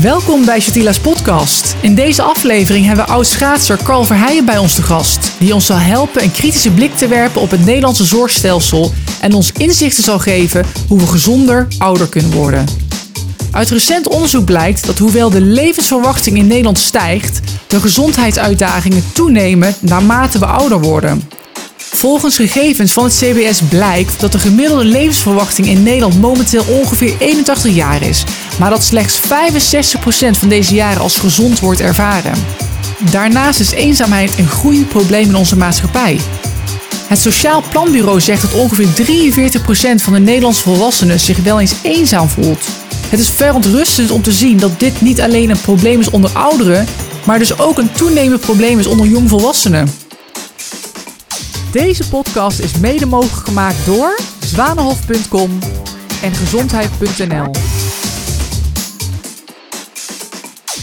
Welkom bij Shatila's podcast. In deze aflevering hebben we oud-schaatser Carl Verheijen bij ons te gast. Die ons zal helpen een kritische blik te werpen op het Nederlandse zorgstelsel. En ons inzichten zal geven hoe we gezonder ouder kunnen worden. Uit recent onderzoek blijkt dat hoewel de levensverwachting in Nederland stijgt, de gezondheidsuitdagingen toenemen naarmate we ouder worden. Volgens gegevens van het CBS blijkt dat de gemiddelde levensverwachting in Nederland momenteel ongeveer 81 jaar is, maar dat slechts 65% van deze jaren als gezond wordt ervaren. Daarnaast is eenzaamheid een groeiend probleem in onze maatschappij. Het Sociaal Planbureau zegt dat ongeveer 43% van de Nederlandse volwassenen zich wel eens eenzaam voelt. Het is verontrustend om te zien dat dit niet alleen een probleem is onder ouderen, maar dus ook een toenemend probleem is onder jongvolwassenen. Deze podcast is mede mogelijk gemaakt door zwanenhof.com en gezondheid.nl.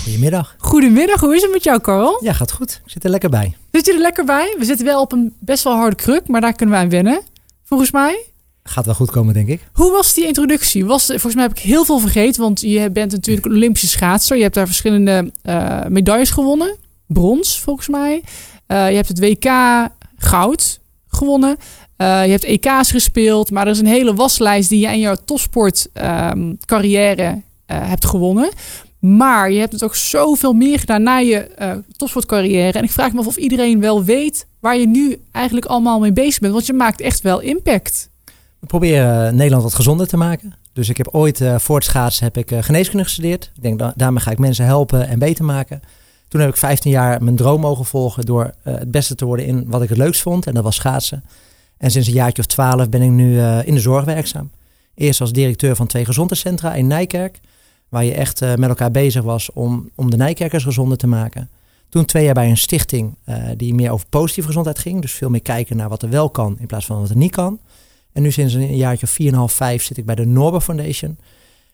Goedemiddag. Goedemiddag, hoe is het met jou, Carl? Ja, gaat goed. Ik zit er lekker bij. Zit je er lekker bij? We zitten wel op een best wel harde kruk, maar daar kunnen we aan wennen, volgens mij. Gaat wel goed komen, denk ik. Hoe was die introductie? Was, volgens mij heb ik heel veel vergeten, want je bent natuurlijk een Olympische schaatser. Je hebt daar verschillende uh, medailles gewonnen. Brons, volgens mij. Uh, je hebt het WK goud gewonnen. Uh, je hebt EK's gespeeld, maar er is een hele waslijst die je in jouw topsportcarrière um, hebt gewonnen. Maar je hebt het ook zoveel meer gedaan na je uh, topsportcarrière. En ik vraag me af of iedereen wel weet waar je nu eigenlijk allemaal mee bezig bent. Want je maakt echt wel impact. We proberen Nederland wat gezonder te maken. Dus ik heb ooit voor het heb ik, geneeskunde gestudeerd. Ik denk, da daarmee ga ik mensen helpen en beter maken. Toen heb ik 15 jaar mijn droom mogen volgen door uh, het beste te worden in wat ik het leukst vond. En dat was schaatsen. En sinds een jaartje of twaalf ben ik nu in de zorg werkzaam. Eerst als directeur van twee gezondheidscentra in Nijkerk. Waar je echt uh, met elkaar bezig was om, om de Nijkerkers gezonder te maken. Toen twee jaar bij een stichting die meer over positieve gezondheid ging. Dus veel meer kijken naar wat er wel kan in plaats van wat er niet kan. En nu sinds een jaartje of 4,5, 5 zit ik bij de Norber Foundation.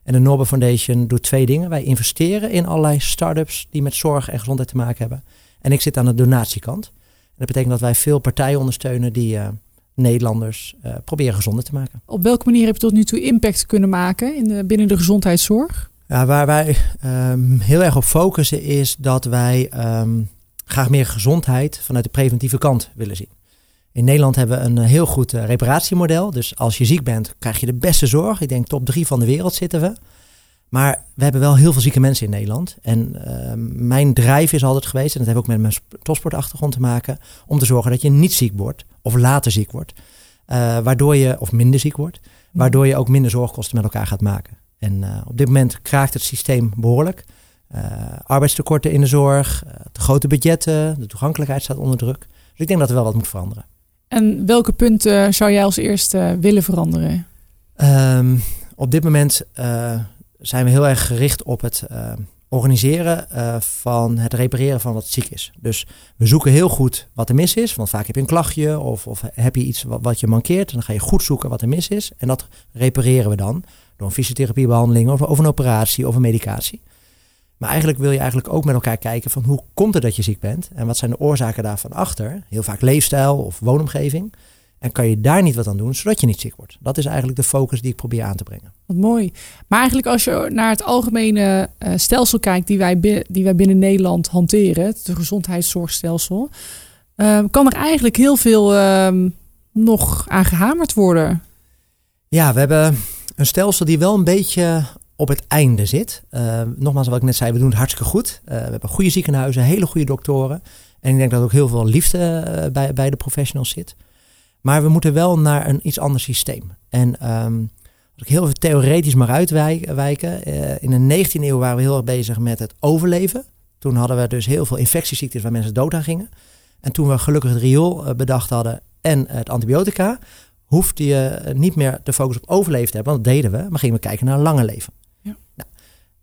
En de Norber Foundation doet twee dingen. Wij investeren in allerlei start-ups die met zorg en gezondheid te maken hebben. En ik zit aan de donatiekant. En dat betekent dat wij veel partijen ondersteunen die uh, Nederlanders uh, proberen gezonder te maken. Op welke manier heb je tot nu toe impact kunnen maken in de, binnen de gezondheidszorg? Ja, waar wij um, heel erg op focussen is dat wij um, graag meer gezondheid vanuit de preventieve kant willen zien. In Nederland hebben we een heel goed uh, reparatiemodel. Dus als je ziek bent, krijg je de beste zorg. Ik denk top drie van de wereld zitten we. Maar we hebben wel heel veel zieke mensen in Nederland. En uh, mijn drijf is altijd geweest, en dat heeft ook met mijn topsportachtergrond te maken, om te zorgen dat je niet ziek wordt of later ziek wordt. Uh, waardoor je, of minder ziek wordt, waardoor je ook minder zorgkosten met elkaar gaat maken. En op dit moment kraakt het systeem behoorlijk. Arbeidstekorten in de zorg, te grote budgetten, de toegankelijkheid staat onder druk. Dus ik denk dat er wel wat moet veranderen. En welke punten zou jij als eerste willen veranderen? Um, op dit moment zijn we heel erg gericht op het organiseren van het repareren van wat ziek is. Dus we zoeken heel goed wat er mis is. Want vaak heb je een klachtje of, of heb je iets wat, je mankeert. En dan ga je goed zoeken wat er mis is. En dat repareren we dan door een fysiotherapiebehandeling of over een operatie of een medicatie. Maar eigenlijk wil je eigenlijk ook met elkaar kijken van hoe komt het dat je ziek bent en wat zijn de oorzaken daarvan achter. Heel vaak leefstijl of woonomgeving. En kan je daar niet wat aan doen, zodat je niet ziek wordt. Dat is eigenlijk de focus die ik probeer aan te brengen. Wat mooi. Maar eigenlijk als je naar het algemene uh, stelsel kijkt die wij, die wij binnen Nederland hanteren, het gezondheidszorgstelsel, uh, kan er eigenlijk heel veel uh, nog aan gehamerd worden. Ja, we hebben een stelsel die wel een beetje op het einde zit. Uh, nogmaals, wat ik net zei, we doen het hartstikke goed. Uh, we hebben goede ziekenhuizen, hele goede doktoren. En ik denk dat ook heel veel liefde uh, bij, bij de professionals zit. Maar we moeten wel naar een iets ander systeem. En um, als ik heel even theoretisch mag uitwijken. in de 19e eeuw waren we heel erg bezig met het overleven. Toen hadden we dus heel veel infectieziektes waar mensen dood aan gingen. En toen we gelukkig het riool bedacht hadden en het antibiotica, hoefde je niet meer de focus op overleven te hebben, want dat deden we, maar gingen we kijken naar lange leven.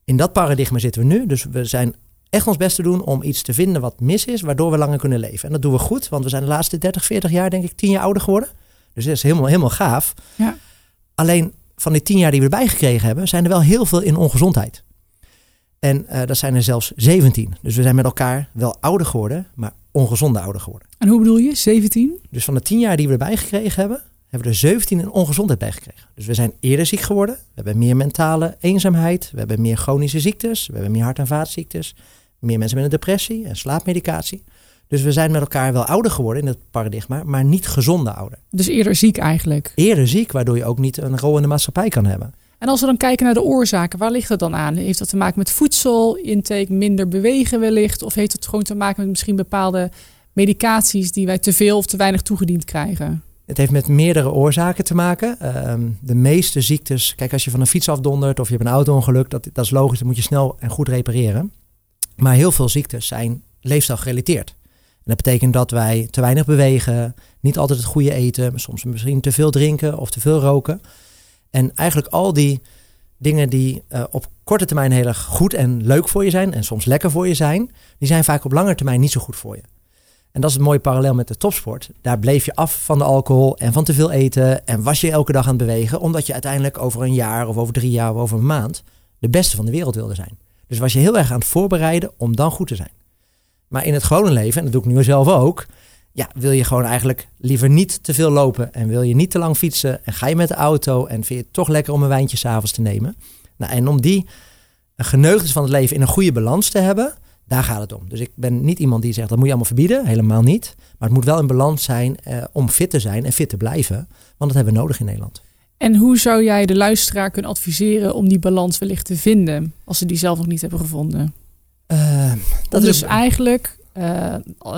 In dat paradigma zitten we nu, dus we zijn echt ons best te doen om iets te vinden wat mis is, waardoor we langer kunnen leven. En dat doen we goed, want we zijn de laatste 30, 40 jaar, denk ik, 10 jaar ouder geworden. Dus dat is helemaal, helemaal gaaf. Ja. Alleen van die 10 jaar die we erbij gekregen hebben, zijn er wel heel veel in ongezondheid. En uh, dat zijn er zelfs 17. Dus we zijn met elkaar wel ouder geworden, maar ongezonde ouder geworden. En hoe bedoel je, 17? Dus van de 10 jaar die we erbij gekregen hebben, hebben we er 17 een ongezondheid bij gekregen. Dus we zijn eerder ziek geworden. We hebben meer mentale eenzaamheid. We hebben meer chronische ziektes. We hebben meer hart- en vaatziektes. Meer mensen met een depressie en slaapmedicatie. Dus we zijn met elkaar wel ouder geworden in het paradigma, maar niet gezonde ouder. Dus eerder ziek eigenlijk. Eerder ziek, waardoor je ook niet een rol in de maatschappij kan hebben. En als we dan kijken naar de oorzaken, waar ligt het dan aan? Heeft dat te maken met voedsel, intake, minder bewegen wellicht? Of heeft het gewoon te maken met misschien bepaalde medicaties die wij te veel of te weinig toegediend krijgen? Het heeft met meerdere oorzaken te maken. Ehm, de meeste ziektes, kijk als je van een fiets afdondert of je hebt een auto-ongeluk, dat, dat is logisch, dat moet je snel en goed repareren. Maar heel veel ziektes zijn leefstijl gerelateerd. En dat betekent dat wij te weinig bewegen, niet altijd het goede eten, soms misschien te veel drinken of te veel roken. En eigenlijk al die dingen die uh, op korte termijn heel erg goed en leuk voor je zijn en soms lekker voor je zijn, die zijn vaak op lange termijn niet zo goed voor je. En dat is het mooie parallel met de topsport. Daar bleef je af van de alcohol en van te veel eten en was je elke dag aan het bewegen, omdat je uiteindelijk over een jaar of over drie jaar of over een maand de beste van de wereld wilde zijn. Dus was je heel erg aan het voorbereiden om dan goed te zijn. Maar in het gewone leven, en dat doe ik nu zelf ook, ja, wil je gewoon eigenlijk liever niet te veel lopen en wil je niet te lang fietsen en ga je met de auto en vind je het toch lekker om een wijntje s'avonds te nemen. Nou, en om die geneugtes van het leven in een goede balans te hebben, daar gaat het om. Dus ik ben niet iemand die zegt dat moet je allemaal verbieden, helemaal niet. Maar het moet wel in balans zijn eh, om fit te zijn en fit te blijven, want dat hebben we nodig in Nederland. En hoe zou jij de luisteraar kunnen adviseren om die balans wellicht te vinden, als ze die zelf nog niet hebben gevonden? Uh, dat is dus eigenlijk uh,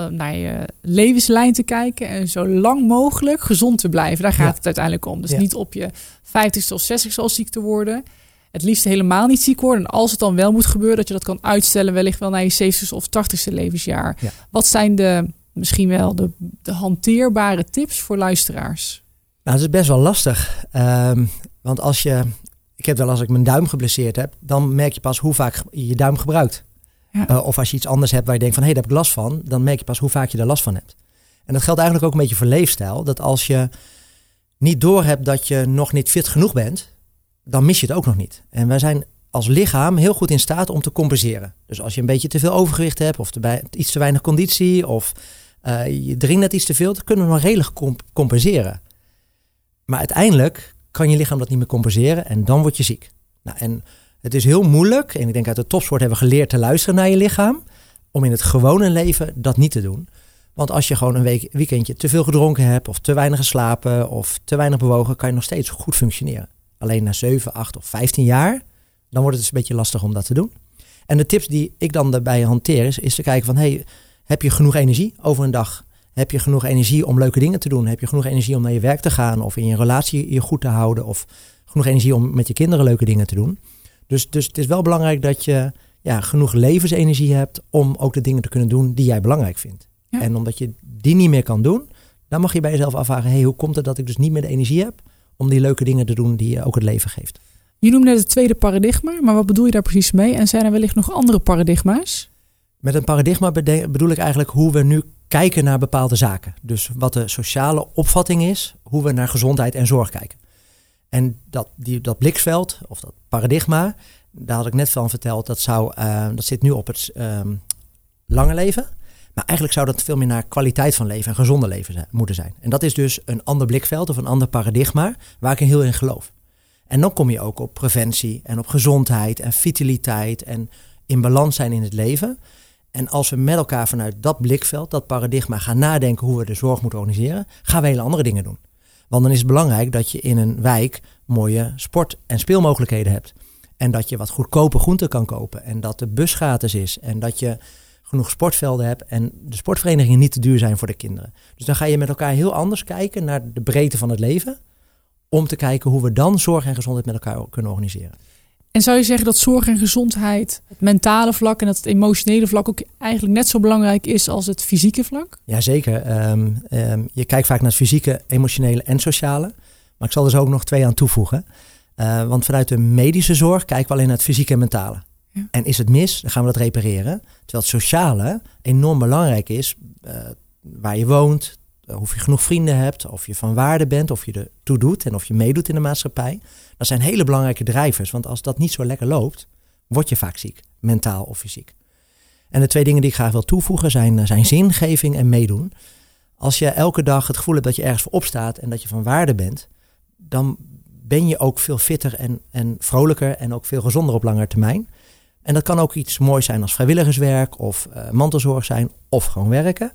naar je levenslijn te kijken en zo lang mogelijk gezond te blijven. Daar gaat het uiteindelijk om. Dus niet op je 50ste of 60ste al ziek te worden. Het liefst helemaal niet ziek worden. En als het dan wel moet gebeuren, dat je dat kan uitstellen, wellicht wel naar je 70ste of 80ste levensjaar. Wat zijn de misschien wel de, de hanteerbare tips voor luisteraars? Nou, dat is best wel lastig. Um, want als je, ik heb wel als ik mijn duim geblesseerd heb, dan merk je pas hoe vaak je je duim gebruikt. Ja. Uh, of als je iets anders hebt waar je denkt van hé, hey, daar heb ik last van, dan merk je pas hoe vaak je er last van hebt. En dat geldt eigenlijk ook een beetje voor leefstijl. Dat als je niet doorhebt dat je nog niet fit genoeg bent, dan mis je het ook nog niet. En wij zijn als lichaam heel goed in staat om te compenseren. Dus als je een beetje te veel overgewicht hebt, of te iets te weinig conditie, of uh, je drinkt net iets te veel, dan kunnen we nog redelijk comp compenseren. Maar uiteindelijk kan je lichaam dat niet meer compenseren en dan word je ziek. Nou, en het is heel moeilijk, en ik denk uit de topsport hebben we geleerd te luisteren naar je lichaam, om in het gewone leven dat niet te doen. Want als je gewoon een week, weekendje te veel gedronken hebt, of te weinig geslapen, of te weinig bewogen, kan je nog steeds goed functioneren. Alleen na 7, 8 of 15 jaar, dan wordt het dus een beetje lastig om dat te doen. En de tips die ik dan daarbij hanteer is, is te kijken van, hey, heb je genoeg energie over een dag? Heb je genoeg energie om leuke dingen te doen? Heb je genoeg energie om naar je werk te gaan of in je relatie je goed te houden? Of genoeg energie om met je kinderen leuke dingen te doen? Dus, dus het is wel belangrijk dat je ja, genoeg levensenergie hebt om ook de dingen te kunnen doen die jij belangrijk vindt. En omdat je die niet meer kan doen, dan mag je bij jezelf afvragen: hey, hoe komt het dat ik dus niet meer de energie heb om die leuke dingen te doen die je ook het leven geeft? Je noemde net het tweede paradigma, maar wat bedoel je daar precies mee? En zijn er wellicht nog andere paradigma's? Met een paradigma bedoel ik eigenlijk hoe we nu kijken naar bepaalde zaken. Dus wat de sociale opvatting is, hoe we naar gezondheid en zorg kijken. En dat, die, dat bliksveld, of dat paradigma, daar had ik net van verteld, dat, zou, uh, dat zit nu op het um, lange leven. Maar eigenlijk zou dat veel meer naar kwaliteit van leven en gezonde leven moeten zijn. En dat is dus een ander blikveld of een ander paradigma waar ik heel in geloof. En dan kom je ook op preventie en op gezondheid en vitaliteit en in balans zijn in het leven. En als we met elkaar vanuit dat blikveld, dat paradigma gaan nadenken hoe we de zorg moeten organiseren, gaan we hele andere dingen doen. Want dan is het belangrijk dat je in een wijk mooie sport- en speelmogelijkheden hebt. En dat je wat goedkope groenten kan kopen. En dat de bus gratis is. En dat je genoeg sportvelden hebt. En de sportverenigingen niet te duur zijn voor de kinderen. Dus dan ga je met elkaar heel anders kijken naar de breedte van het leven. Om te kijken hoe we dan zorg en gezondheid met elkaar kunnen organiseren. En zou je zeggen dat zorg en gezondheid, het mentale vlak en het emotionele vlak ook eigenlijk net zo belangrijk is als het fysieke vlak? Jazeker. Um, um, je kijkt vaak naar het fysieke, emotionele en sociale. Maar ik zal er zo ook nog twee aan toevoegen. Uh, want vanuit de medische zorg kijken we alleen naar het fysieke en mentale. En is het mis, dan gaan we dat repareren. Terwijl het sociale enorm belangrijk is. Uh, waar je woont, eh, of je genoeg vrienden hebt, of je van waarde bent, of je er toe doet en of je meedoet in de maatschappij. Dat zijn hele belangrijke drijvers, want als dat niet zo lekker loopt, word je vaak ziek, mentaal of fysiek. En de twee dingen die ik graag wil toevoegen zijn, eh, zijn zingeving en meedoen. Als je elke dag het gevoel hebt dat je ergens voor opstaat en dat je van waarde bent, dan ben je ook veel fitter en, en vrolijker en ook veel gezonder op lange termijn. En dat kan ook iets moois zijn als vrijwilligerswerk of uh, mantelzorg zijn of gewoon werken.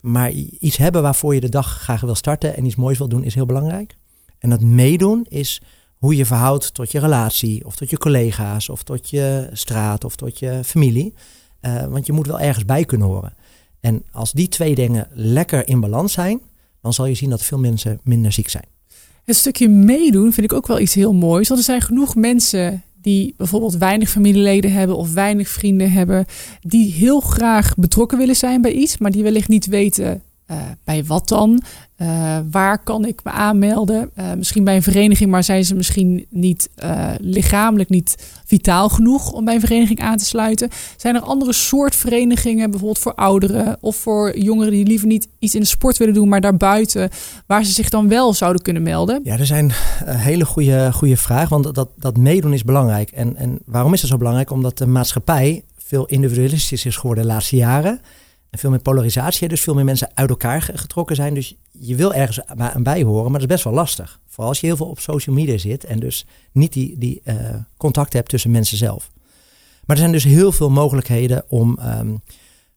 Maar iets hebben waarvoor je de dag graag wil starten en iets moois wil doen is heel belangrijk. En dat meedoen is hoe je verhoudt tot je relatie of tot je collega's of tot je straat of tot je familie. Uh, want je moet wel ergens bij kunnen horen. En als die twee dingen lekker in balans zijn, dan zal je zien dat veel mensen minder ziek zijn. Het stukje meedoen vind ik ook wel iets heel moois. Want er zijn genoeg mensen die bijvoorbeeld weinig familieleden hebben of weinig vrienden hebben, die heel graag betrokken willen zijn bij iets, maar die wellicht niet weten uh, bij wat dan? Uh, waar kan ik me aanmelden? Uh, misschien bij een vereniging, maar zijn ze misschien niet lichamelijk niet vitaal genoeg om bij een vereniging aan te sluiten? Zijn er andere soort verenigingen, bijvoorbeeld voor ouderen of voor jongeren die liever niet iets in de sport willen doen, maar daarbuiten, waar ze zich dan wel zouden kunnen melden? Ja, er zijn een hele goede, goede vraag, want dat, dat meedoen is belangrijk. En, en waarom is dat zo belangrijk? Omdat de maatschappij veel individualistisch is geworden de laatste jaren. En veel meer polarisatie, dus veel meer mensen uit elkaar getrokken zijn. Dus je wil ergens aan bij horen, maar dat is best wel lastig. Vooral als je heel veel op social media zit en dus niet die, die uh, contact hebt tussen mensen zelf. Maar er zijn dus heel veel mogelijkheden om um,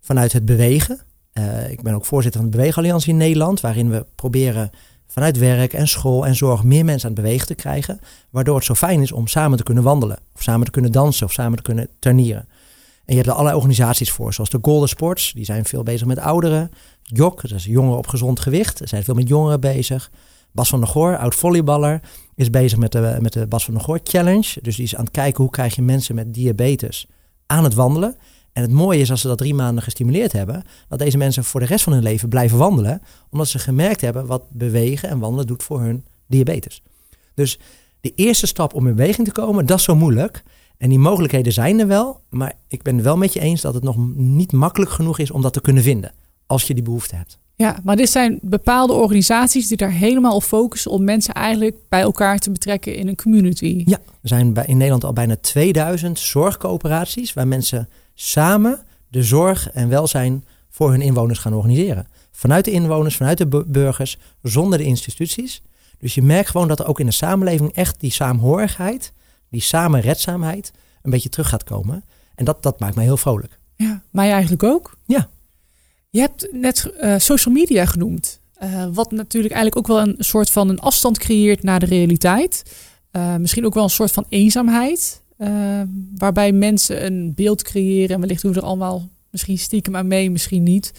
vanuit het bewegen. Uh, ik ben ook voorzitter van de Beweegalliantie in Nederland, waarin we proberen vanuit werk en school en zorg meer mensen aan het bewegen te krijgen. Waardoor het zo fijn is om samen te kunnen wandelen, of samen te kunnen dansen, of samen te kunnen turnieren. En je hebt er allerlei organisaties voor, zoals de Golden Sports. Die zijn veel bezig met ouderen. JOK, dat is jongeren op gezond gewicht. Ze zijn veel met jongeren bezig. Bas van der Goor, oud volleyballer, is bezig met de, met de Bas van der Goor Challenge. Dus die is aan het kijken hoe krijg je mensen met diabetes aan het wandelen. En het mooie is als ze dat drie maanden gestimuleerd hebben, dat deze mensen voor de rest van hun leven blijven wandelen, omdat ze gemerkt hebben wat bewegen en wandelen doet voor hun diabetes. Dus de eerste stap om in beweging te komen, dat is zo moeilijk. En die mogelijkheden zijn er wel, maar ik ben het wel met je eens dat het nog niet makkelijk genoeg is om dat te kunnen vinden, als je die behoefte hebt. Ja, maar dit zijn bepaalde organisaties die daar helemaal op focussen om mensen eigenlijk bij elkaar te betrekken in een community. Ja, er zijn in Nederland al bijna 2000 zorgcoöperaties waar mensen samen de zorg en welzijn voor hun inwoners gaan organiseren. Vanuit de inwoners, vanuit de burgers, zonder de instituties. Dus je merkt gewoon dat er ook in de samenleving echt die saamhorigheid die samenredzaamheid een beetje terug gaat komen. En dat, dat maakt mij heel vrolijk. Ja, mij eigenlijk ook. Ja. Je hebt net uh, social media genoemd. Uh, wat natuurlijk eigenlijk ook wel een soort van een afstand creëert naar de realiteit. Uh, misschien ook wel een soort van eenzaamheid. waarbij mensen een beeld creëren. En wellicht doen we er allemaal misschien stiekem aan mee, misschien niet.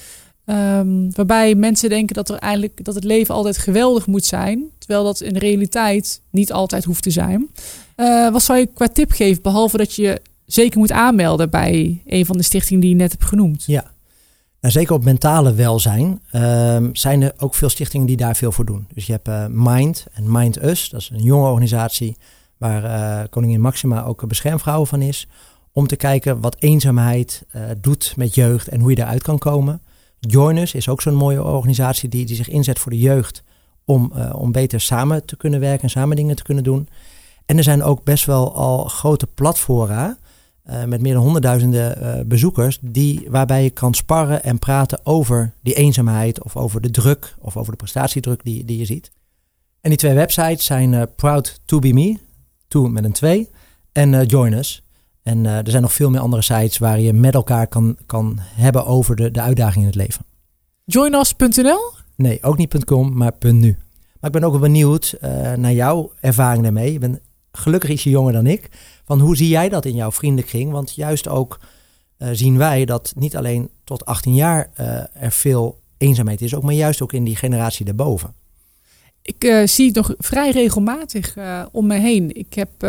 Um, waarbij mensen denken dat, er eigenlijk, dat het leven altijd geweldig moet zijn. Terwijl dat in de realiteit niet altijd hoeft te zijn. Uh, wat zou je qua tip geven, behalve dat je zeker moet aanmelden bij een van de stichtingen die je net hebt genoemd? Ja, nou, zeker op mentale welzijn uh, zijn er ook veel stichtingen die daar veel voor doen. Dus je hebt uh, Mind en Mind Us, dat is een jonge organisatie waar uh, koningin Maxima ook beschermvrouw van is. Om te kijken wat eenzaamheid doet met jeugd en hoe je daaruit kan komen. Join Us is ook zo'n mooie organisatie die, die zich inzet voor de jeugd om, om beter samen te kunnen werken en samen dingen te kunnen doen. En er zijn ook best wel al grote platforma uh, met meer dan honderdduizenden uh, bezoekers, die, waarbij je kan sparren en praten over die eenzaamheid of over de druk of over de prestatiedruk die, die je ziet. En die twee websites zijn uh, Proud to be me, to met een 2, en Join Us. En er zijn nog veel meer andere sites waar je met elkaar kan, kan hebben over de, de uitdagingen in het leven. Joinus.nl? Nee, ook niet .com, maar .nu. Maar ik ben ook wel benieuwd naar jouw ervaring daarmee. Je bent gelukkig is je jonger dan ik. Van hoe zie jij dat in jouw vriendenkring? Want juist ook uh, zien wij dat niet alleen tot 18 jaar er veel eenzaamheid is, ook, maar juist ook in die generatie daarboven. Ik uh, zie het nog vrij regelmatig om me heen. Ik heb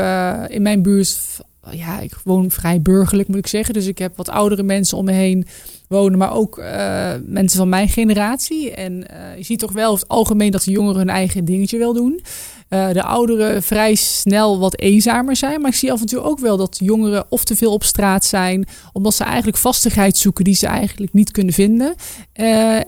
in mijn buurt, ja, ik woon vrij burgerlijk moet ik zeggen. Dus ik heb wat oudere mensen om me heen wonen, maar ook mensen van mijn generatie. En je ziet toch wel het algemeen dat de jongeren hun eigen dingetje wel doen. Uh, de ouderen vrij snel wat eenzamer zijn. Maar ik zie af en toe ook wel dat jongeren of te veel op straat zijn. Omdat ze eigenlijk vastigheid zoeken die ze eigenlijk niet kunnen vinden.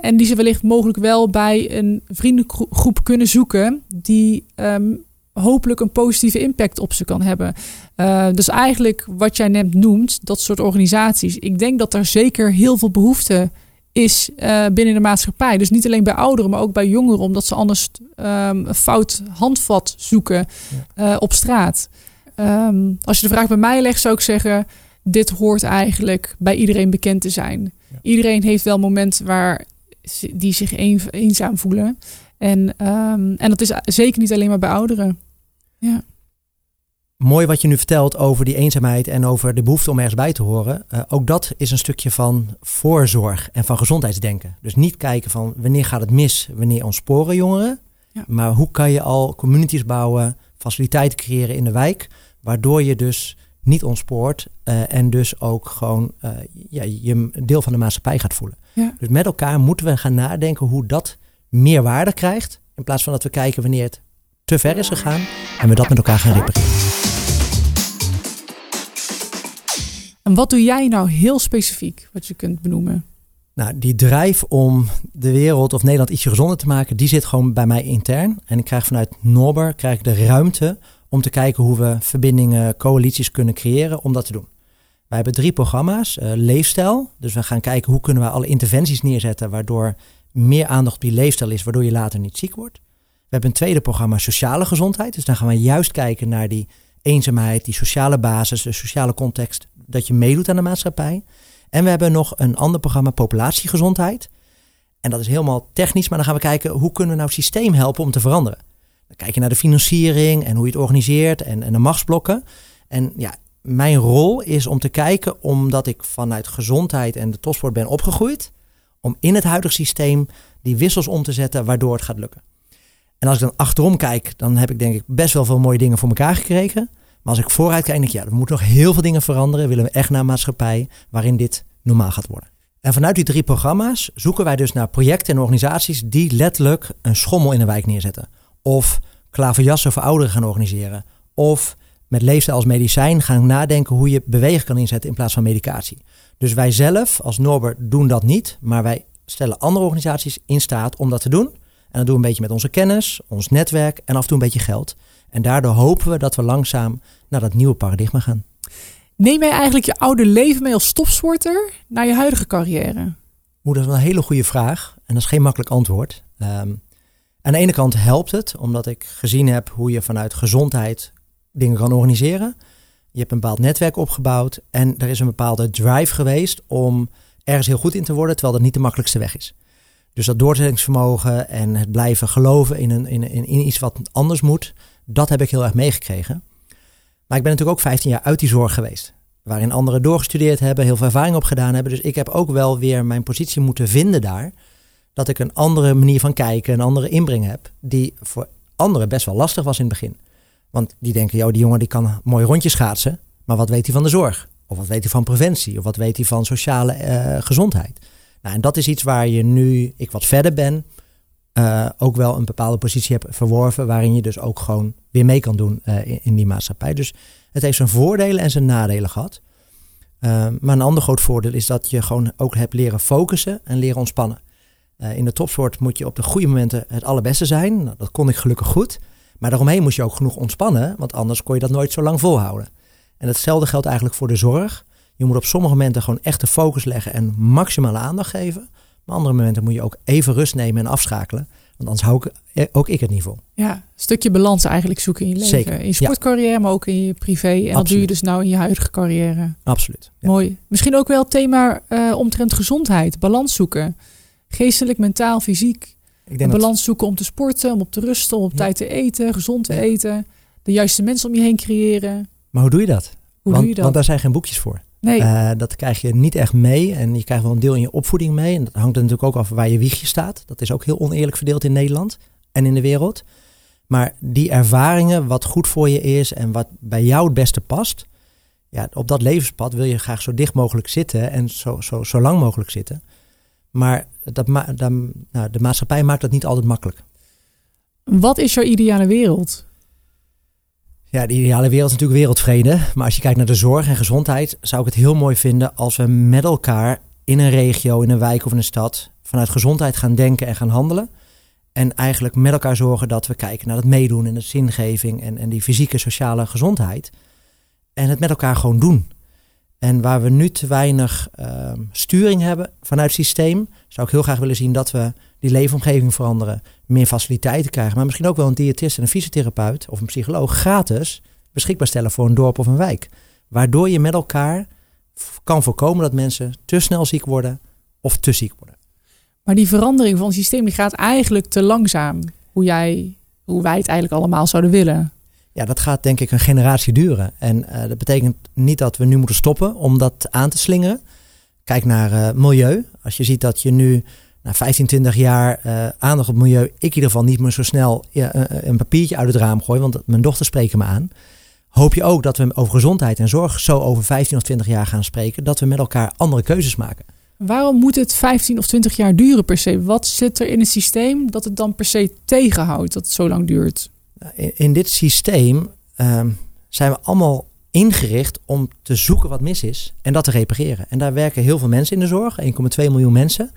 En die ze wellicht mogelijk wel bij een vriendengroep kunnen zoeken. Die um, hopelijk een positieve impact op ze kan hebben. Uh, dus eigenlijk wat jij net noemt, dat soort organisaties. Ik denk dat er zeker heel veel behoefte is uh, binnen de maatschappij. Dus niet alleen bij ouderen, maar ook bij jongeren, omdat ze anders um, een fout handvat zoeken uh, op straat. Um, als je de vraag bij mij legt, zou ik zeggen: dit hoort eigenlijk bij iedereen bekend te zijn. Ja. Iedereen heeft wel momenten waar die zich eenzaam voelen. En, um, en dat is zeker niet alleen maar bij ouderen. Ja. Mooi wat je nu vertelt over die eenzaamheid en over de behoefte om ergens bij te horen. Uh, ook dat is een stukje van voorzorg en van gezondheidsdenken. Dus niet kijken van wanneer gaat het mis, wanneer ontsporen jongeren. Ja. Maar hoe kan je al communities bouwen, faciliteiten creëren in de wijk, waardoor je dus niet ontspoort uh, en dus ook gewoon uh, ja, je deel van de maatschappij gaat voelen. Ja. Dus met elkaar moeten we gaan nadenken hoe dat meer waarde krijgt, in plaats van dat we kijken wanneer het te ver is gegaan en we dat met elkaar gaan repareren. En wat doe jij nou heel specifiek, wat je kunt benoemen? Nou, die drijf om de wereld of Nederland ietsje gezonder te maken, die zit gewoon bij mij intern. En ik krijg vanuit Norber krijg ik de ruimte om te kijken hoe we verbindingen, coalities kunnen creëren om dat te doen. Wij hebben drie programma's. Uh, leefstijl. Dus we gaan kijken hoe kunnen we alle interventies neerzetten waardoor meer aandacht op die leefstijl is, waardoor je later niet ziek wordt. We hebben een tweede programma sociale gezondheid. Dus dan gaan we juist kijken naar die eenzaamheid, die sociale basis, de sociale context, dat je meedoet aan de maatschappij. En we hebben nog een ander programma, populatiegezondheid. En dat is helemaal technisch, maar dan gaan we kijken hoe kunnen we nou het systeem helpen om te veranderen. Dan kijk je naar de financiering en hoe je het organiseert en, en de machtsblokken. En ja, mijn rol is om te kijken, omdat ik vanuit gezondheid en de topsport ben opgegroeid, om in het huidige systeem die wissels om te zetten waardoor het gaat lukken. En als ik dan achterom kijk, dan heb ik denk ik best wel veel mooie dingen voor elkaar gekregen. Maar als ik vooruit kijk, denk ik, ja, er moeten nog heel veel dingen veranderen. Willen we echt naar een maatschappij waarin dit normaal gaat worden. En vanuit die drie programma's zoeken wij dus naar projecten en organisaties die letterlijk een schommel in de wijk neerzetten. Of klaverjassen voor ouderen gaan organiseren. Of met leefstijl als medicijn gaan nadenken hoe je bewegen kan inzetten in plaats van medicatie. Dus wij zelf als Norbert doen dat niet, maar wij stellen andere organisaties in staat om dat te doen. En dat doen we een beetje met onze kennis, ons netwerk en af en toe een beetje geld. En daardoor hopen we dat we langzaam naar dat nieuwe paradigma gaan. Neem jij eigenlijk je oude leven mee als topsporter naar je huidige carrière? Oeh, dat is een hele goede vraag. En dat is geen makkelijk antwoord. Um, aan de ene kant helpt het, omdat ik gezien heb hoe je vanuit gezondheid dingen kan organiseren. Je hebt een bepaald netwerk opgebouwd en er is een bepaalde drive geweest om ergens heel goed in te worden, terwijl dat niet de makkelijkste weg is. Dus dat doorzettingsvermogen en het blijven geloven in, een, in, in, iets wat anders moet, dat heb ik heel erg meegekregen. Maar ik ben natuurlijk ook 15 jaar uit die zorg geweest. Waarin anderen doorgestudeerd hebben, heel veel ervaring opgedaan hebben. Dus ik heb ook wel weer mijn positie moeten vinden daar. Dat ik een andere manier van kijken, een andere inbreng heb. Die voor anderen best wel lastig was in het begin. Want die denken, joh, die jongen die kan mooi rondjes schaatsen. Maar wat weet hij van de zorg? Of wat weet hij van preventie? Of wat weet hij van sociale uh, gezondheid? Nou, en dat is iets waar je nu, ik wat verder ben, uh, ook wel een bepaalde positie hebt verworven. Waarin je dus ook gewoon weer mee kan doen uh, in, die maatschappij. Dus het heeft zijn voordelen en zijn nadelen gehad. Uh, maar een ander groot voordeel is dat je gewoon ook hebt leren focussen en leren ontspannen. in de topsport moet je op de goede momenten het allerbeste zijn. Nou, dat kon ik gelukkig goed. Maar daaromheen moest je ook genoeg ontspannen, want anders kon je dat nooit zo lang volhouden. En hetzelfde geldt eigenlijk voor de zorg. Je moet op sommige momenten gewoon echt de focus leggen en maximale aandacht geven. Maar andere momenten moet je ook even rust nemen en afschakelen. Want anders hou ik, eh, ook ik het niet vol. Ja, een stukje balans eigenlijk zoeken in je leven. Zeker. In je sportcarrière, maar ook in je privé. En Absoluut. dat doe je dus nou in je huidige carrière. Absoluut. Ja. Mooi. Misschien ook wel het thema uh, omtrent gezondheid. Balans zoeken. Geestelijk, mentaal, fysiek. Ik denk balans zoeken om te sporten, om op te rusten, om op tijd te eten, gezond te eten. De juiste mensen om je heen creëren. Maar hoe doe je dat? Hoe want, doe je dat? Want daar zijn geen boekjes voor. Nee. Uh, dat krijg je niet echt mee. En je krijgt wel een deel in je opvoeding mee. En dat hangt er natuurlijk ook af waar je wiegje staat. Dat is ook heel oneerlijk verdeeld in Nederland en in de wereld. Maar die ervaringen, wat goed voor je is en wat bij jou het beste past. Ja, op dat levenspad wil je graag zo dicht mogelijk zitten en zo, zo, zo lang mogelijk zitten. Maar dat ma nou, de maatschappij maakt dat niet altijd makkelijk. Wat is jouw ideale wereld? Ja, de ideale wereld is natuurlijk wereldvrede. Maar als je kijkt naar de zorg en gezondheid, zou ik het heel mooi vinden als we met elkaar in een regio, in een wijk of in een stad vanuit gezondheid gaan denken en gaan handelen. En eigenlijk met elkaar zorgen dat we kijken naar het meedoen en de zingeving en, en die fysieke, sociale gezondheid. En het met elkaar gewoon doen. En waar we nu te weinig ehm, sturing hebben vanuit het systeem, zou ik heel graag willen zien dat we die leefomgeving veranderen, meer faciliteiten krijgen, maar misschien ook wel een diëtist en een fysiotherapeut of een psycholoog gratis beschikbaar stellen voor een dorp of een wijk. Waardoor je met elkaar kan voorkomen dat mensen te snel ziek worden of te ziek worden. Maar die verandering van het systeem die gaat eigenlijk te langzaam. Hoe, jij, hoe wij het eigenlijk allemaal zouden willen. Ja, dat gaat denk ik een generatie duren. En uh, dat betekent niet dat we nu moeten stoppen om dat aan te slingeren. Kijk naar uh, milieu. Als je ziet dat je nu na 15, 20 jaar uh, aandacht op milieu, ik in ieder geval niet meer zo snel een papiertje uit het raam gooi, want mijn dochter spreken me aan. Hoop je ook dat we over gezondheid en zorg zo over 15 of 20 jaar gaan spreken, dat we met elkaar andere keuzes maken. Waarom moet het 15 of 20 jaar duren per se? Wat zit er in het systeem dat het dan per se tegenhoudt dat het zo lang duurt? In, dit systeem uh, zijn we allemaal ingericht om te zoeken wat mis is en dat te repareren. En daar werken heel veel mensen in de zorg, 1,2 miljoen mensen.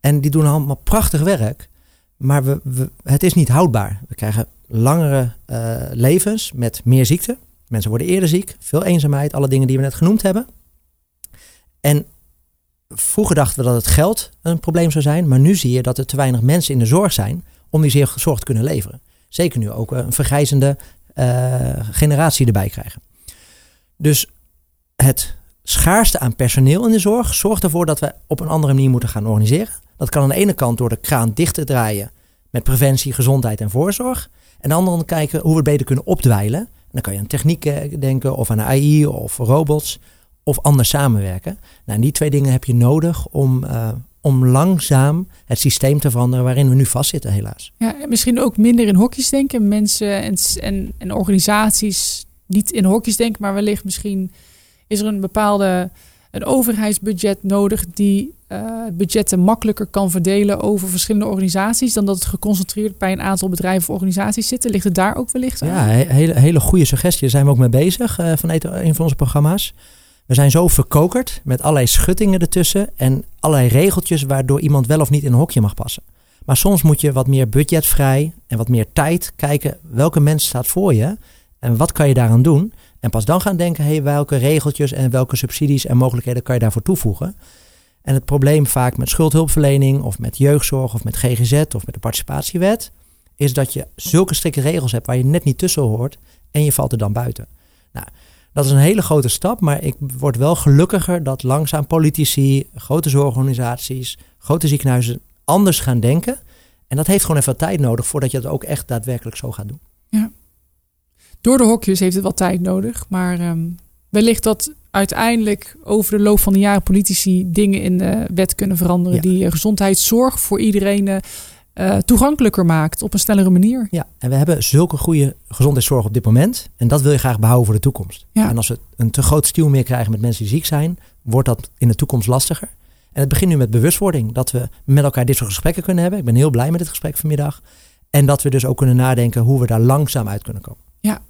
En die doen allemaal prachtig werk. Maar we, het is niet houdbaar. We krijgen langere uh, levens met meer ziekte. Mensen worden eerder ziek, veel eenzaamheid, alle dingen die we net genoemd hebben. En vroeger dachten we dat het geld een probleem zou zijn, maar nu zie je dat er te weinig mensen in de zorg zijn om die zorg te kunnen leveren. Zeker nu ook een vergrijzende uh, generatie erbij krijgen. Dus het schaarste aan personeel in de zorg zorgt ervoor dat we op een andere manier moeten gaan organiseren. Dat kan aan de ene kant door de kraan dicht te draaien met preventie, gezondheid en voorzorg. En aan de andere kant kijken hoe we het beter kunnen opdwijlen. En dan kan je aan technieken denken of aan AI of robots of anders samenwerken. Nou, die twee dingen heb je nodig om, om langzaam het systeem te veranderen waarin we nu vastzitten, helaas. Ja, misschien ook minder in hokjes denken. Mensen en, en, en organisaties niet in hokjes denken, maar wellicht misschien is er een bepaalde een overheidsbudget nodig die uh, budgetten makkelijker kan verdelen over verschillende organisaties dan dat het geconcentreerd bij een aantal bedrijven of organisaties zit. Ligt het daar ook wellicht aan? Ja, hele, hele goede suggestie. Daar zijn we ook mee bezig uh, vanuit een van onze programma's. We zijn zo verkokerd met allerlei schuttingen ertussen en allerlei regeltjes waardoor iemand wel of niet in een hokje mag passen. Maar soms moet je wat meer budgetvrij en wat meer tijd kijken welke mens staat voor je en wat kan je daaraan doen. En pas dan gaan denken, hey, welke regeltjes en welke subsidies en mogelijkheden kan je daarvoor toevoegen. En het probleem vaak met schuldhulpverlening of met jeugdzorg of met GGZ of met de participatiewet, is dat je zulke strikte regels hebt waar je net niet tussen hoort en je valt er dan buiten. Nou, dat is een hele grote stap, maar ik word wel gelukkiger dat langzaam politici, grote zorgorganisaties, grote ziekenhuizen anders gaan denken. En dat heeft gewoon even tijd nodig voordat je het ook echt daadwerkelijk zo gaat doen. Ja. Door de hokjes heeft het wat tijd nodig, maar um, wellicht dat uiteindelijk over de loop van de jaren politici dingen in de wet kunnen veranderen ja. die gezondheidszorg voor iedereen uh, toegankelijker maakt op een snellere manier. Ja, en we hebben zulke goede gezondheidszorg op dit moment. En dat wil je graag behouden voor de toekomst. Ja. En als we een te groot stuw meer krijgen met mensen die ziek zijn, wordt dat in de toekomst lastiger. En het begint nu met bewustwording. Dat we met elkaar dit soort gesprekken kunnen hebben. Ik ben heel blij met dit gesprek vanmiddag. En dat we dus ook kunnen nadenken hoe we daar langzaam uit kunnen komen. Ja,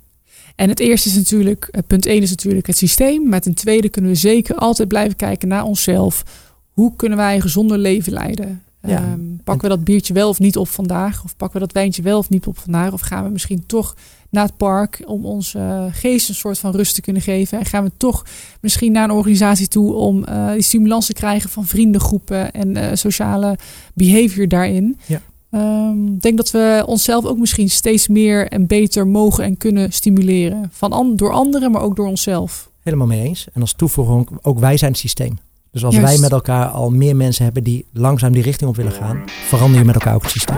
en het eerste is natuurlijk, eh, punt 1 is natuurlijk het systeem. Maar ten tweede kunnen we zeker altijd blijven kijken naar onszelf. Hoe kunnen wij een gezonder leven leiden? Ja. Um, pakken we dat biertje wel of niet op vandaag? Of pakken we dat wijntje wel of niet op vandaag? Of gaan we misschien toch naar het park om onze uh, geest een soort van rust te kunnen geven? En gaan we toch misschien naar een organisatie toe om uh, die stimulans te krijgen van vriendengroepen en uh, sociale behavior daarin? Ja. Um, ik denk dat we onszelf ook misschien steeds meer en beter mogen en kunnen stimuleren. Van an door anderen, maar ook door onszelf. Helemaal mee eens. En als toevoeging, ook wij zijn het systeem. Dus als Juist. wij met elkaar al meer mensen hebben die langzaam die richting op willen gaan, verander je met elkaar ook het systeem.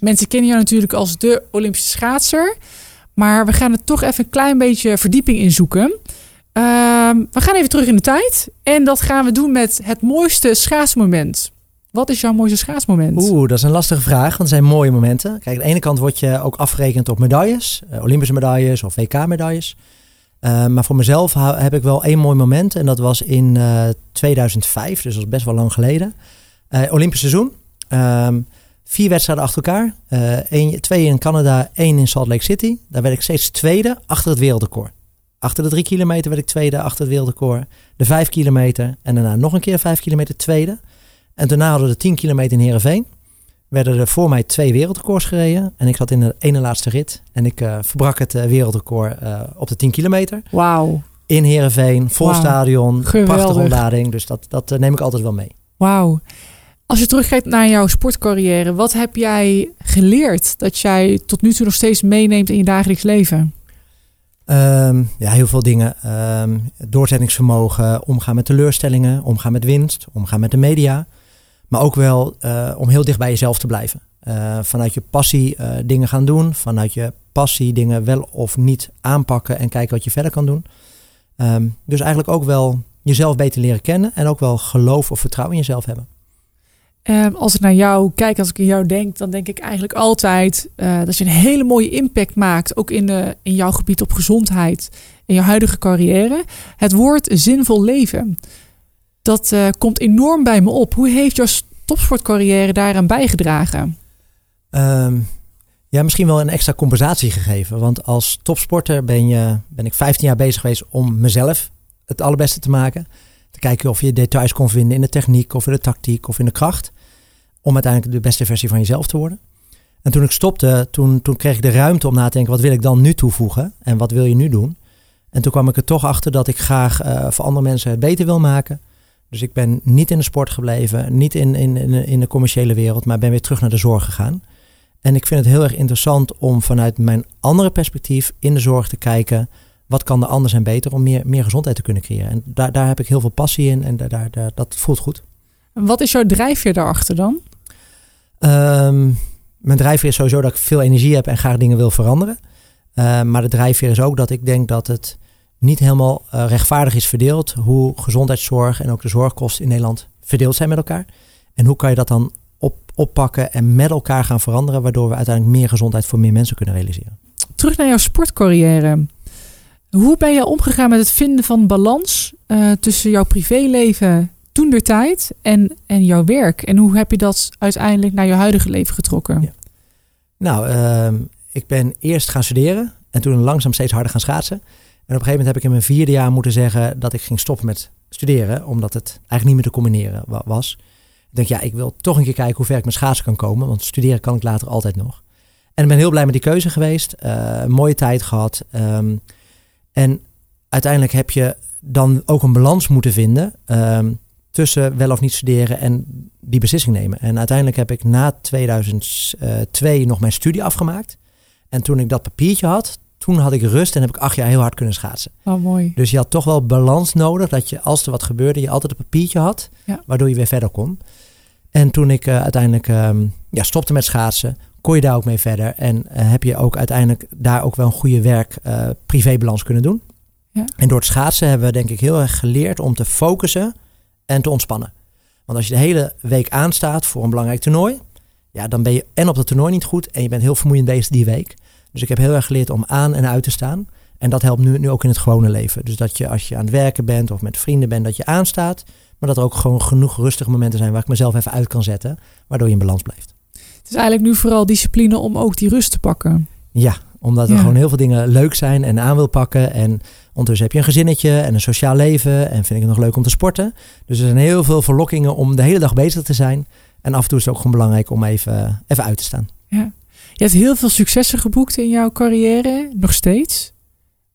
Mensen kennen jou natuurlijk als de Olympische schaatser. Maar we gaan er toch even een klein beetje verdieping in zoeken. Uh, we gaan even terug in de tijd. En dat gaan we doen met het mooiste schaatsmoment. Wat is jouw mooiste schaatsmoment? Oeh, dat is een lastige vraag, want zijn mooie momenten. Kijk, aan de ene kant word je ook afgerekend op medailles. Uh, Olympische medailles of WK-medailles. Uh, maar voor mezelf heb ik wel één mooi moment. En dat was in uh, 2005, dus dat best wel lang geleden. Uh, Olympisch seizoen. Um, vier wedstrijden achter elkaar. Twee in Canada, één in Salt Lake City. Daar werd ik steeds tweede achter het wereldrecord. Achter de drie kilometer werd ik tweede achter het wereldrecord. De vijf kilometer en daarna nog een keer vijf kilometer tweede. En daarna hadden we de tien kilometer in Heerenveen. Werden er voor mij twee wereldrecords gereden. En ik zat in de ene laatste rit. En ik uh, verbrak het wereldrecord op de 10 kilometer. Wauw. In Heerenveen, vol wow. stadion, prachtige ontlading. Dus dat, dat neem ik altijd wel mee. Wauw. Als je terugkijkt naar jouw sportcarrière, wat heb jij geleerd dat jij tot nu toe nog steeds meeneemt in je dagelijks leven? Um, ja, heel veel dingen. Um, doorzettingsvermogen, omgaan met teleurstellingen, omgaan met winst, omgaan met de media. Maar ook wel uh, om heel dicht bij jezelf te blijven. Uh, vanuit je passie uh, dingen gaan doen. Vanuit je passie dingen wel of niet aanpakken en kijken wat je verder kan doen. Um, dus eigenlijk ook wel jezelf beter leren kennen en ook wel geloof of vertrouwen in jezelf hebben. Um, als ik naar jou kijk, als ik in jou denk, dan denk ik eigenlijk altijd dat je een hele mooie impact maakt, ook in, de, in jouw gebied op gezondheid, in jouw huidige carrière. Het woord zinvol leven, dat uh, komt enorm bij me op. Hoe heeft jouw topsportcarrière daaraan bijgedragen? Um, ja, misschien wel een extra compensatie gegeven. Want als topsporter ben, je, ben ik 15 jaar bezig geweest om mezelf het allerbeste te maken. Te kijken of je details kon vinden in de techniek of in de tactiek of in de kracht. Om uiteindelijk de beste versie van jezelf te worden. En toen ik stopte, toen, toen kreeg ik de ruimte om na te denken, wat wil ik dan nu toevoegen? En wat wil je nu doen? En toen kwam ik er toch achter dat ik graag uh, voor andere mensen het beter wil maken. Dus ik ben niet in de sport gebleven, niet in, in, in de commerciële wereld, maar ben weer terug naar de zorg gegaan. En ik vind het heel erg interessant om vanuit mijn andere perspectief in de zorg te kijken wat kan er anders en beter om meer, meer gezondheid te kunnen creëren. En daar, daar heb ik heel veel passie in en daar, daar, dat voelt goed. Wat is jouw drijfveer daarachter dan? Um, mijn drijfveer is sowieso dat ik veel energie heb en graag dingen wil veranderen. Uh, maar de drijfveer is ook dat ik denk dat het niet helemaal uh, rechtvaardig is verdeeld hoe gezondheidszorg en ook de zorgkosten in Nederland verdeeld zijn met elkaar. En hoe kan je dat dan op, oppakken en met elkaar gaan veranderen, waardoor we uiteindelijk meer gezondheid voor meer mensen kunnen realiseren. Terug naar jouw sportcarrière. Hoe ben je omgegaan met het vinden van balans uh, tussen jouw privéleven toen der tijd en, en jouw werk? En hoe heb je dat uiteindelijk naar je huidige leven getrokken? Ja. Nou, uh, ik ben eerst gaan studeren en toen langzaam steeds harder gaan schaatsen. En op een gegeven moment heb ik in mijn vierde jaar moeten zeggen dat ik ging stoppen met studeren, omdat het eigenlijk niet meer te combineren was. Ik denk, ja, ik wil toch een keer kijken hoe ver ik met schaatsen kan komen, want studeren kan ik later altijd nog. En ik ben heel blij met die keuze geweest. Uh, mooie tijd gehad. Um, en uiteindelijk heb je dan ook een balans moeten vinden um, tussen wel of niet studeren en die beslissing nemen. En uiteindelijk heb ik na 2002 nog mijn studie afgemaakt. En toen ik dat papiertje had, toen had ik rust en heb ik acht jaar heel hard kunnen schaatsen. Oh, mooi. Dus je had toch wel balans nodig dat je, als er wat gebeurde, je altijd een papiertje had, ja. waardoor je weer verder kon. En toen ik uh, uiteindelijk um, ja, stopte met schaatsen, kon je daar ook mee verder. En uh, heb je ook uiteindelijk daar ook wel een goede werk-privébalans uh, kunnen doen. Ja. En door het schaatsen hebben we denk ik heel erg geleerd om te focussen en te ontspannen. Want als je de hele week aanstaat voor een belangrijk toernooi, ja, dan ben je en op het toernooi niet goed en je bent heel vermoeiend bezig die week. Dus ik heb heel erg geleerd om aan en uit te staan. En dat helpt nu, nu ook in het gewone leven. Dus dat je als je aan het werken bent of met vrienden bent, dat je aanstaat. Maar dat er ook gewoon genoeg rustige momenten zijn waar ik mezelf even uit kan zetten. Waardoor je in balans blijft. Het is eigenlijk nu vooral discipline om ook die rust te pakken. Ja, omdat er gewoon heel veel dingen leuk zijn en aan wil pakken. En ondertussen heb je een gezinnetje en een sociaal leven. En vind ik het nog leuk om te sporten. Dus er zijn heel veel verlokkingen om de hele dag bezig te zijn. En af en toe is het ook gewoon belangrijk om even, even uit te staan. Ja. Je hebt heel veel successen geboekt in jouw carrière, nog steeds.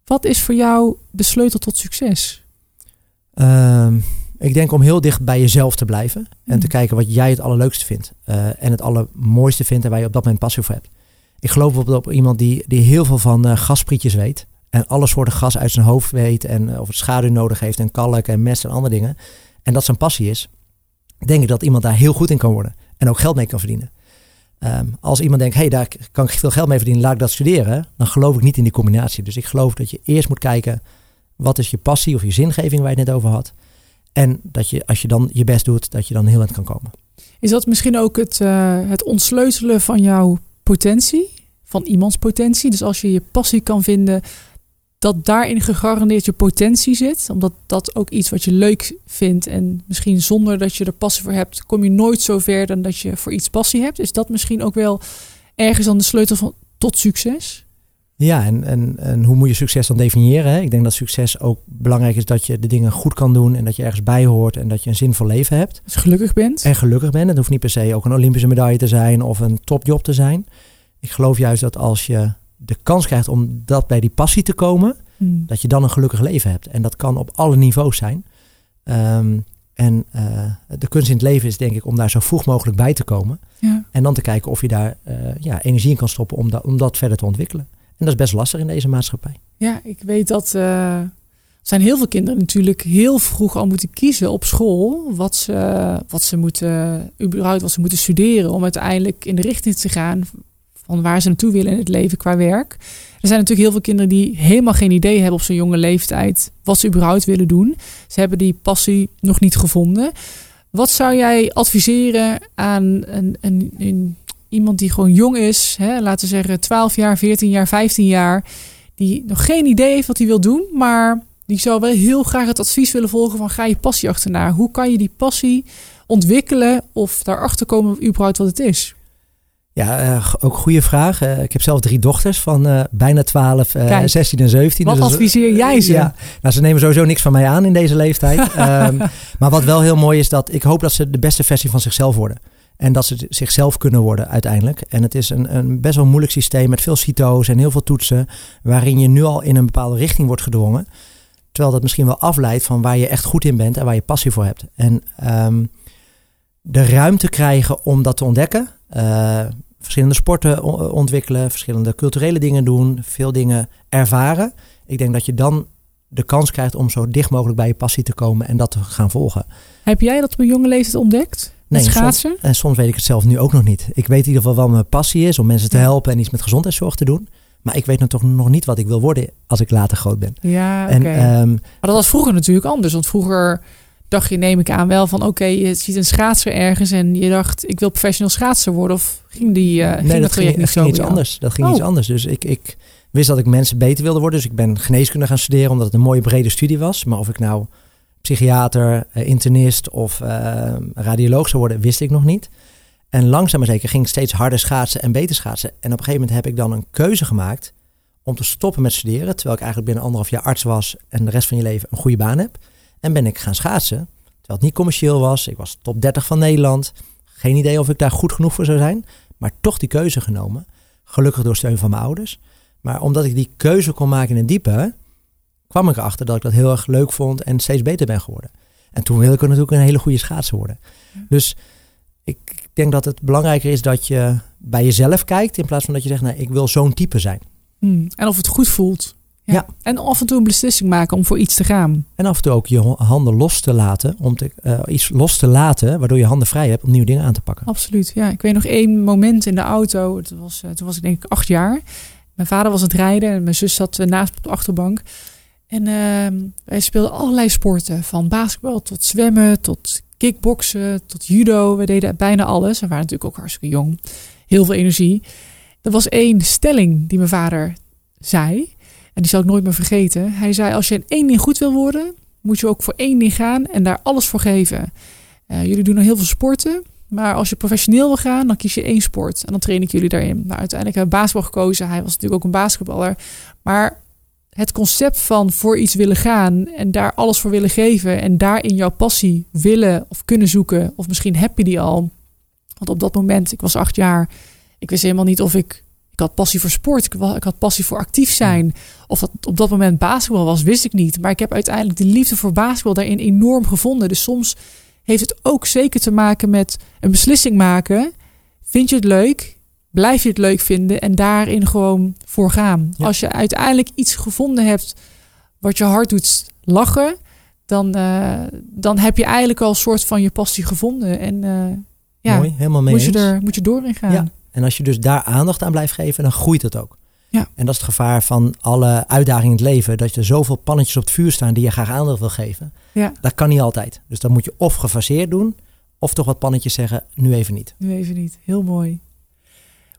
Wat is voor jou de sleutel tot succes? Um, ik denk om heel dicht bij jezelf te blijven. En te mm. kijken wat jij het allerleukste vindt. Uh, en het allermooiste vindt en waar je op dat moment passie voor hebt. Ik geloof bijvoorbeeld op iemand die, die heel veel van uh, gasprietjes weet. En alle soorten gas uit zijn hoofd weet. En uh, of het schaduw nodig heeft. En kalk en mest en andere dingen. En dat zijn passie is. Denk ik dat iemand daar heel goed in kan worden. En ook geld mee kan verdienen. Um, als iemand denkt, hé, hey, daar kan ik veel geld mee verdienen, laat ik dat studeren. Dan geloof ik niet in die combinatie. Dus ik geloof dat je eerst moet kijken, wat is je passie of je zingeving waar je het net over had. En dat je, als je dan je best doet, dat je dan heel eind kan komen. Is dat misschien ook het, uh, het ontsleutelen van jouw potentie? Van iemands potentie? Dus als je je passie kan vinden, dat daarin gegarandeerd je potentie zit. Omdat dat ook iets wat je leuk vindt. En misschien zonder dat je er passie voor hebt, kom je nooit zo ver dan dat je voor iets passie hebt. Is dat misschien ook wel ergens dan de sleutel van, tot succes? Ja, en, en, en hoe moet je succes dan definiëren? Hè? Ik denk dat succes ook belangrijk is dat je de dingen goed kan doen en dat je ergens bij hoort en dat je een zinvol leven hebt. Dus gelukkig bent. En gelukkig bent. Het hoeft niet per se ook een Olympische medaille te zijn of een topjob te zijn. Ik geloof juist dat als je de kans krijgt om dat bij die passie te komen, Hmm. dat je dan een gelukkig leven hebt. En dat kan op alle niveaus zijn. Ehm, en uh, de kunst in het leven is denk ik om daar zo vroeg mogelijk bij te komen. Ja. En dan te kijken of je daar uh, ja, energie in kan stoppen om, da om dat verder te ontwikkelen. En dat is best lastig in deze maatschappij. Ja, ik weet dat uh, er zijn heel veel kinderen natuurlijk heel vroeg al moeten kiezen op school wat ze, wat ze moeten, überhaupt wat ze moeten studeren om uiteindelijk in de richting te gaan waar ze naartoe willen in het leven qua werk. Er zijn natuurlijk heel veel kinderen die helemaal geen idee hebben op zo'n jonge leeftijd wat ze überhaupt willen doen. Ze hebben die passie nog niet gevonden. Wat zou jij adviseren aan een, een, een, iemand die gewoon jong is, hè, laten we zeggen 12 jaar, 14 jaar, 15 jaar, die nog geen idee heeft wat hij wil doen, maar die zou wel heel graag het advies willen volgen van ga je passie achterna. Hoe kan je die passie ontwikkelen of daarachter komen überhaupt wat het is? Ja, uh, ook goede vraag. Uh, ik heb zelf drie dochters van uh, bijna 12, 16 en 17. Wat dus, adviseer jij ze? Ja, nou, ze nemen sowieso niks van mij aan in deze leeftijd. um, maar wat wel heel mooi is, dat ik hoop dat ze de beste versie van zichzelf worden. En dat ze zichzelf kunnen worden uiteindelijk. En het is een, een best wel moeilijk systeem met veel CITO's en heel veel toetsen. Waarin je nu al in een bepaalde richting wordt gedwongen. Terwijl dat misschien wel afleidt van waar je echt goed in bent en waar je passie voor hebt. En um, de ruimte krijgen om dat te ontdekken. Uh, verschillende sporten ontwikkelen, verschillende culturele dingen doen, veel dingen ervaren. Ik denk dat je dan de kans krijgt om zo dicht mogelijk bij je passie te komen en dat te gaan volgen. Heb jij dat op een jonge leeftijd ontdekt? Nee, schaatsen? Soms, en soms weet ik het zelf nu ook nog niet. Ik weet in ieder geval wel mijn passie is om mensen te helpen en iets met gezondheidszorg te doen. Maar ik weet nou toch nog niet wat ik wil worden als ik later groot ben. Ja, oké. Okay. Um, maar dat was vroeger natuurlijk anders. Want vroeger dacht je, neem ik aan wel van... oké, okay, je ziet een schaatser ergens en je dacht... ik wil professional schaatser worden. Of ging, die, uh, ging nee, dat traject ging, niet ging zo iets anders. Dat ging oh. iets anders. Dus ik, ik wist dat ik mensen beter wilde worden. Dus ik ben geneeskunde gaan studeren... omdat het een mooie brede studie was. Maar of ik nou psychiater, uh, internist of uh, radioloog zou worden... wist ik nog niet. En langzaam maar zeker ging ik steeds harder schaatsen en beter schaatsen. En op een gegeven moment heb ik dan een keuze gemaakt... om te stoppen met studeren... terwijl ik eigenlijk binnen anderhalf jaar arts was... en de rest van je leven een goede baan heb. En ben ik gaan schaatsen... Terwijl het niet commercieel was. Ik was top 30 van Nederland. Geen idee of ik daar goed genoeg voor zou zijn. Maar toch die keuze genomen. Gelukkig door steun van mijn ouders. Maar omdat ik die keuze kon maken in het diepe, kwam ik erachter dat ik dat heel erg leuk vond en steeds beter ben geworden. En toen wilde ik natuurlijk een hele goede schaatser worden. Dus ik denk dat het belangrijker is dat je bij jezelf kijkt in plaats van dat je zegt, nou, ik wil zo'n type zijn. Hmm. En of het goed voelt. Ja. Ja. En af en toe een beslissing maken om voor iets te gaan. En af en toe ook je handen los te laten, om te, uh, iets los te laten, waardoor je handen vrij hebt om nieuwe dingen aan te pakken. Absoluut. Ja, ik weet nog één moment in de auto. Het was, uh, toen was ik denk ik acht jaar. Mijn vader was aan het rijden en mijn zus zat uh, naast op de achterbank. En uh, wij speelden allerlei sporten. Van basketbal tot zwemmen, tot kickboksen, tot judo. We deden bijna alles. We waren natuurlijk ook hartstikke jong. Heel veel energie. Er was één stelling die mijn vader zei. En die zal ik nooit meer vergeten. Hij zei: Als je in één ding goed wil worden, moet je ook voor één ding gaan en daar alles voor geven. Uh, jullie doen nog heel veel sporten. Maar als je professioneel wil gaan, dan kies je één sport. En dan train ik jullie daarin. Nou, uiteindelijk hebben we basketbal gekozen. Hij was natuurlijk ook een basketballer. Maar het concept van voor iets willen gaan en daar alles voor willen geven. En daarin jouw passie willen of kunnen zoeken. Of misschien heb je die al. Want op dat moment, ik was acht jaar. Ik wist helemaal niet of ik ik had passie voor sport. Ik, had passie voor actief zijn. Of dat op dat moment basketbal was, wist ik niet. Maar ik heb uiteindelijk de liefde voor basketbal daarin enorm gevonden. Dus soms heeft het ook zeker te maken met een beslissing maken. Vind je het leuk? Blijf je het leuk vinden en daarin gewoon voor gaan. Ja. Als je uiteindelijk iets gevonden hebt wat je hart doet lachen, dan, uh, dan heb je eigenlijk al een soort van je passie gevonden. En uh, ja, Mooi, helemaal mee moet, je er, moet je door in gaan. Ja. En als je dus daar aandacht aan blijft geven, dan groeit het ook. Ja. En dat is het gevaar van alle uitdagingen in het leven. Dat er zoveel pannetjes op het vuur staan die je graag aandacht wil geven. Ja. Dat kan niet altijd. Dus dan moet je of gefaseerd doen, of toch wat pannetjes zeggen, nu even niet. Nu even niet. Heel mooi.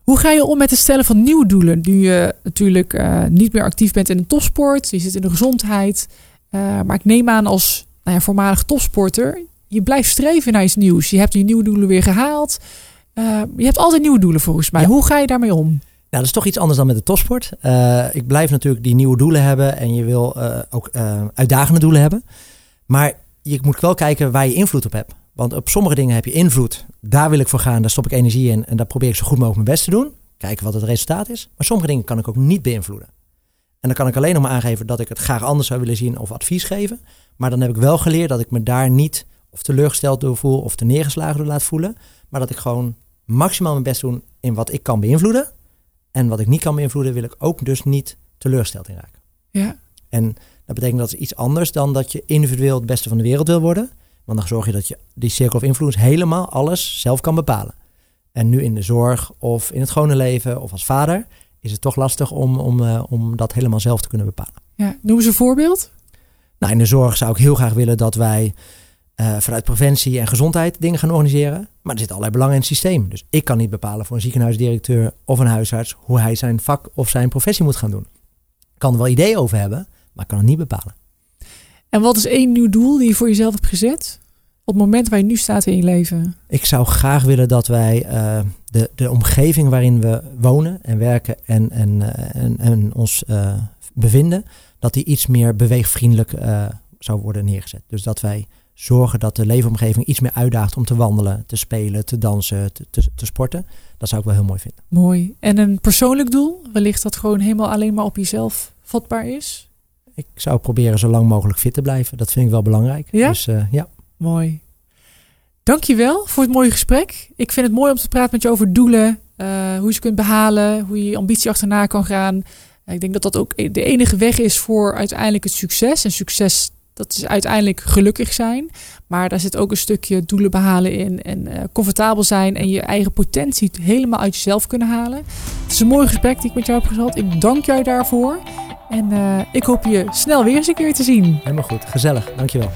Hoe ga je om met het stellen van nieuwe doelen? Nu je natuurlijk uh, niet meer actief bent in de topsport, je zit in de gezondheid. Uh, maar ik neem aan als nou ja, voormalig topsporter, je blijft streven naar iets nieuws. Je hebt die nieuwe doelen weer gehaald. Uh, je hebt altijd nieuwe doelen volgens mij. Ja. Hoe ga je daarmee om? Nou, dat is toch iets anders dan met de topsport. Uh, ik blijf natuurlijk die nieuwe doelen hebben en je wil uh, ook uitdagende doelen hebben. Maar je moet wel kijken waar je invloed op hebt. Want op sommige dingen heb je invloed. Daar wil ik voor gaan, daar stop ik energie in en daar probeer ik zo goed mogelijk mijn best te doen. Kijken wat het resultaat is. Maar sommige dingen kan ik ook niet beïnvloeden. En dan kan ik alleen nog maar aangeven dat ik het graag anders zou willen zien of advies geven. Maar dan heb ik wel geleerd dat ik me daar niet of teleurgesteld door voel of te neergeslagen door laat voelen. Maar dat ik gewoon maximaal mijn best doe in wat ik kan beïnvloeden. En wat ik niet kan beïnvloeden, wil ik ook dus niet teleurgesteld in raken. Ja. En dat betekent dat is iets anders dan dat je individueel het beste van de wereld wil worden. Want dan zorg je dat je die circle of influence helemaal alles zelf kan bepalen. En nu in de zorg of in het gewone leven of als vader is het toch lastig om, om, uh, om dat helemaal zelf te kunnen bepalen. Ja, noem eens een voorbeeld. Nou, in de zorg zou ik heel graag willen dat wij uh, vanuit preventie en gezondheid dingen gaan organiseren. Maar er zit allerlei belangen in het systeem. Dus ik kan niet bepalen voor een ziekenhuisdirecteur of een huisarts hoe hij zijn vak of zijn professie moet gaan doen. Ik kan er wel ideeën over hebben, maar ik kan het niet bepalen. En wat is één nieuw doel die je voor jezelf hebt gezet? Op het moment waar je nu staat in je leven? Ik zou graag willen dat wij uh, de, de omgeving waarin we wonen en werken en, en, uh, en, en, ons bevinden, dat die iets meer beweegvriendelijk zou worden neergezet. Dus dat wij zorgen dat de leefomgeving iets meer uitdaagt om te wandelen, te spelen, te dansen, te, te, te, sporten. Dat zou ik wel heel mooi vinden. Mooi. En een persoonlijk doel? Wellicht dat gewoon helemaal alleen maar op jezelf vatbaar is? Ik zou proberen zo lang mogelijk fit te blijven. Dat vind ik wel belangrijk. Ja? Dus uh, ja. Mooi. Dankjewel voor het mooie gesprek. Ik vind het mooi om te praten met je over doelen. Uh, hoe je ze kunt behalen. Hoe je je ambitie achterna kan gaan. Ik denk dat dat ook de enige weg is voor uiteindelijk het succes. En succes dat is uiteindelijk gelukkig zijn. Maar daar zit ook een stukje doelen behalen in. En uh, comfortabel zijn. En je eigen potentie helemaal uit jezelf kunnen halen. Het is een mooi gesprek die ik met jou heb gehad. Ik dank jou daarvoor. En uh, ik hoop je snel weer eens een keer te zien. Helemaal goed. Gezellig. Dankjewel.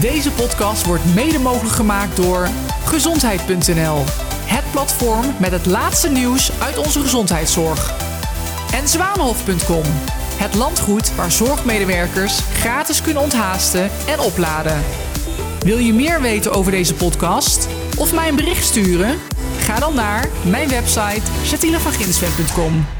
Deze podcast wordt mede mogelijk gemaakt door gezondheid.nl. Het platform met het laatste nieuws uit onze gezondheidszorg. En zwanenhof.com. Het landgoed waar zorgmedewerkers gratis kunnen onthaasten en opladen. Wil je meer weten over deze podcast of mij een bericht sturen? Ga dan naar mijn website jatinevanginswem.com.